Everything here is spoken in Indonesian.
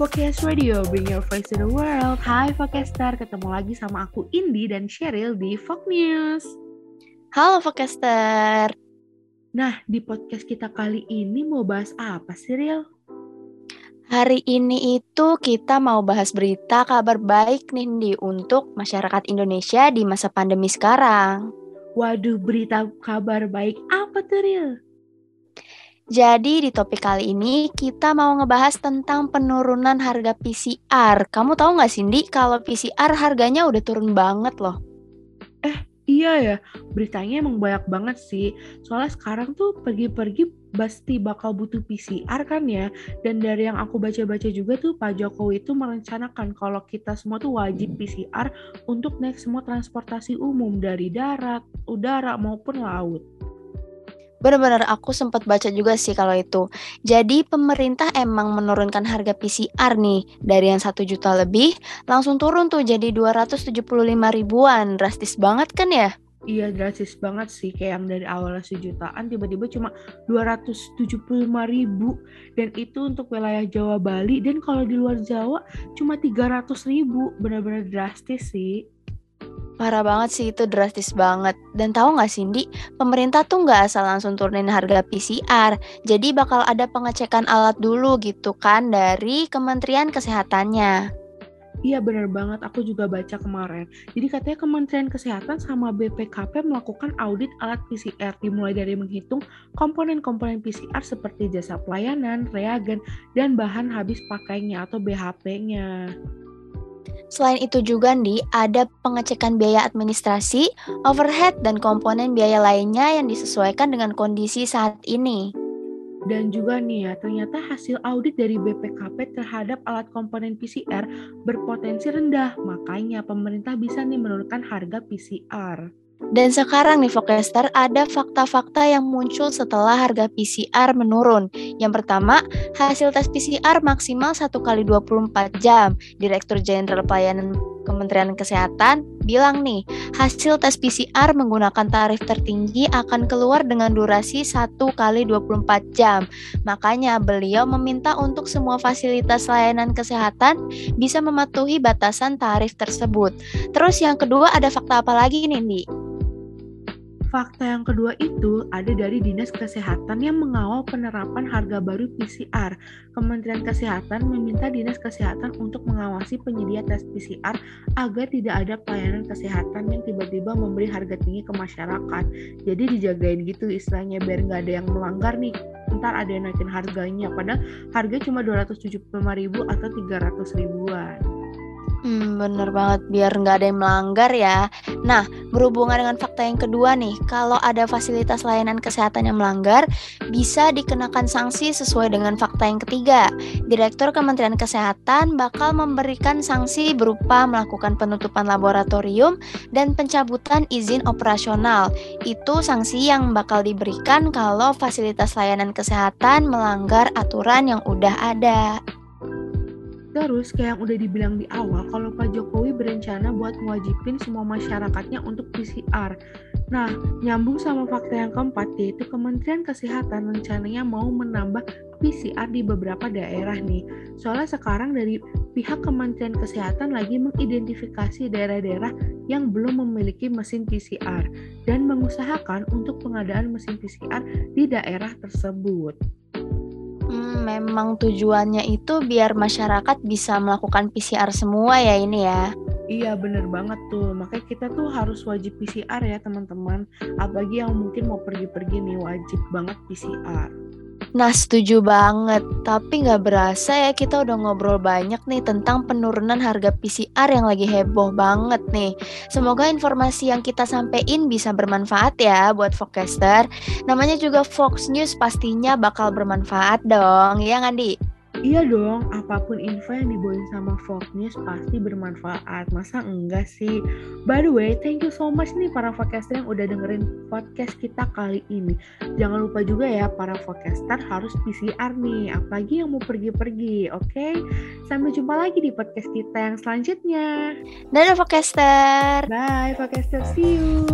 Focus Radio, bring your voice to the world. Hai Focaster, ketemu lagi sama aku Indi dan Cheryl di Fok News. Halo Focaster. Nah, di podcast kita kali ini mau bahas apa sih, Ril? Hari ini itu kita mau bahas berita kabar baik nih Indi untuk masyarakat Indonesia di masa pandemi sekarang. Waduh, berita kabar baik apa tuh, Ril? Jadi di topik kali ini kita mau ngebahas tentang penurunan harga PCR. Kamu tahu nggak Cindy kalau PCR harganya udah turun banget loh? Eh, iya ya. Beritanya emang banyak banget sih. Soalnya sekarang tuh pergi-pergi pasti bakal butuh PCR kan ya. Dan dari yang aku baca-baca juga tuh Pak Jokowi itu merencanakan kalau kita semua tuh wajib PCR untuk naik semua transportasi umum dari darat, udara maupun laut. Benar-benar aku sempat baca juga sih kalau itu. Jadi pemerintah emang menurunkan harga PCR nih dari yang satu juta lebih langsung turun tuh jadi 275 ribuan. Drastis banget kan ya? Iya drastis banget sih kayak yang dari awalnya sejutaan tiba-tiba cuma 275 ribu dan itu untuk wilayah Jawa Bali dan kalau di luar Jawa cuma 300 ribu benar-benar drastis sih. Parah banget sih itu drastis banget. Dan tahu nggak Cindy, pemerintah tuh nggak asal langsung turunin harga PCR. Jadi bakal ada pengecekan alat dulu gitu kan dari Kementerian Kesehatannya. Iya bener banget, aku juga baca kemarin. Jadi katanya Kementerian Kesehatan sama BPKP melakukan audit alat PCR dimulai dari menghitung komponen-komponen PCR seperti jasa pelayanan, reagen, dan bahan habis pakainya atau BHP-nya. Selain itu juga nih, ada pengecekan biaya administrasi, overhead, dan komponen biaya lainnya yang disesuaikan dengan kondisi saat ini. Dan juga nih ya, ternyata hasil audit dari BPKP terhadap alat komponen PCR berpotensi rendah. Makanya pemerintah bisa nih menurunkan harga PCR. Dan sekarang nih Vokester ada fakta-fakta yang muncul setelah harga PCR menurun. Yang pertama, hasil tes PCR maksimal 1 kali 24 jam. Direktur Jenderal Pelayanan Kementerian Kesehatan bilang nih, hasil tes PCR menggunakan tarif tertinggi akan keluar dengan durasi 1 kali 24 jam. Makanya beliau meminta untuk semua fasilitas layanan kesehatan bisa mematuhi batasan tarif tersebut. Terus yang kedua ada fakta apa lagi nih, Ndi? Fakta yang kedua itu ada dari Dinas Kesehatan yang mengawal penerapan harga baru PCR. Kementerian Kesehatan meminta Dinas Kesehatan untuk mengawasi penyedia tes PCR agar tidak ada pelayanan kesehatan yang tiba-tiba memberi harga tinggi ke masyarakat. Jadi dijagain gitu istilahnya biar nggak ada yang melanggar nih. Ntar ada yang naikin harganya, padahal harga cuma 275 ribu atau 300 ribuan. Hmm, bener banget, biar nggak ada yang melanggar ya. Nah, berhubungan dengan fakta yang kedua nih, kalau ada fasilitas layanan kesehatan yang melanggar, bisa dikenakan sanksi sesuai dengan fakta yang ketiga. Direktur Kementerian Kesehatan bakal memberikan sanksi berupa melakukan penutupan laboratorium dan pencabutan izin operasional. Itu sanksi yang bakal diberikan kalau fasilitas layanan kesehatan melanggar aturan yang udah ada. Terus kayak yang udah dibilang di awal, kalau Pak Jokowi berencana buat mewajibin semua masyarakatnya untuk PCR. Nah, nyambung sama fakta yang keempat, yaitu Kementerian Kesehatan rencananya mau menambah PCR di beberapa daerah nih. Soalnya sekarang dari pihak Kementerian Kesehatan lagi mengidentifikasi daerah-daerah yang belum memiliki mesin PCR dan mengusahakan untuk pengadaan mesin PCR di daerah tersebut memang tujuannya itu biar masyarakat bisa melakukan PCR semua ya ini ya. Iya bener banget tuh, makanya kita tuh harus wajib PCR ya teman-teman. Apalagi yang mungkin mau pergi-pergi nih wajib banget PCR. Nah setuju banget, tapi nggak berasa ya kita udah ngobrol banyak nih tentang penurunan harga PCR yang lagi heboh banget nih. Semoga informasi yang kita sampaikan bisa bermanfaat ya buat Foxcaster. Namanya juga Fox News pastinya bakal bermanfaat dong, ya Ngandi? Iya dong, apa pun info yang dibawain sama Fox News pasti bermanfaat. Masa enggak sih? By the way, thank you so much nih para podcaster yang udah dengerin podcast kita kali ini. Jangan lupa juga ya para podcaster harus PCR nih, apalagi yang mau pergi-pergi, oke? Okay? Sampai jumpa lagi di podcast kita yang selanjutnya. Dadah podcaster. Bye podcaster, see you.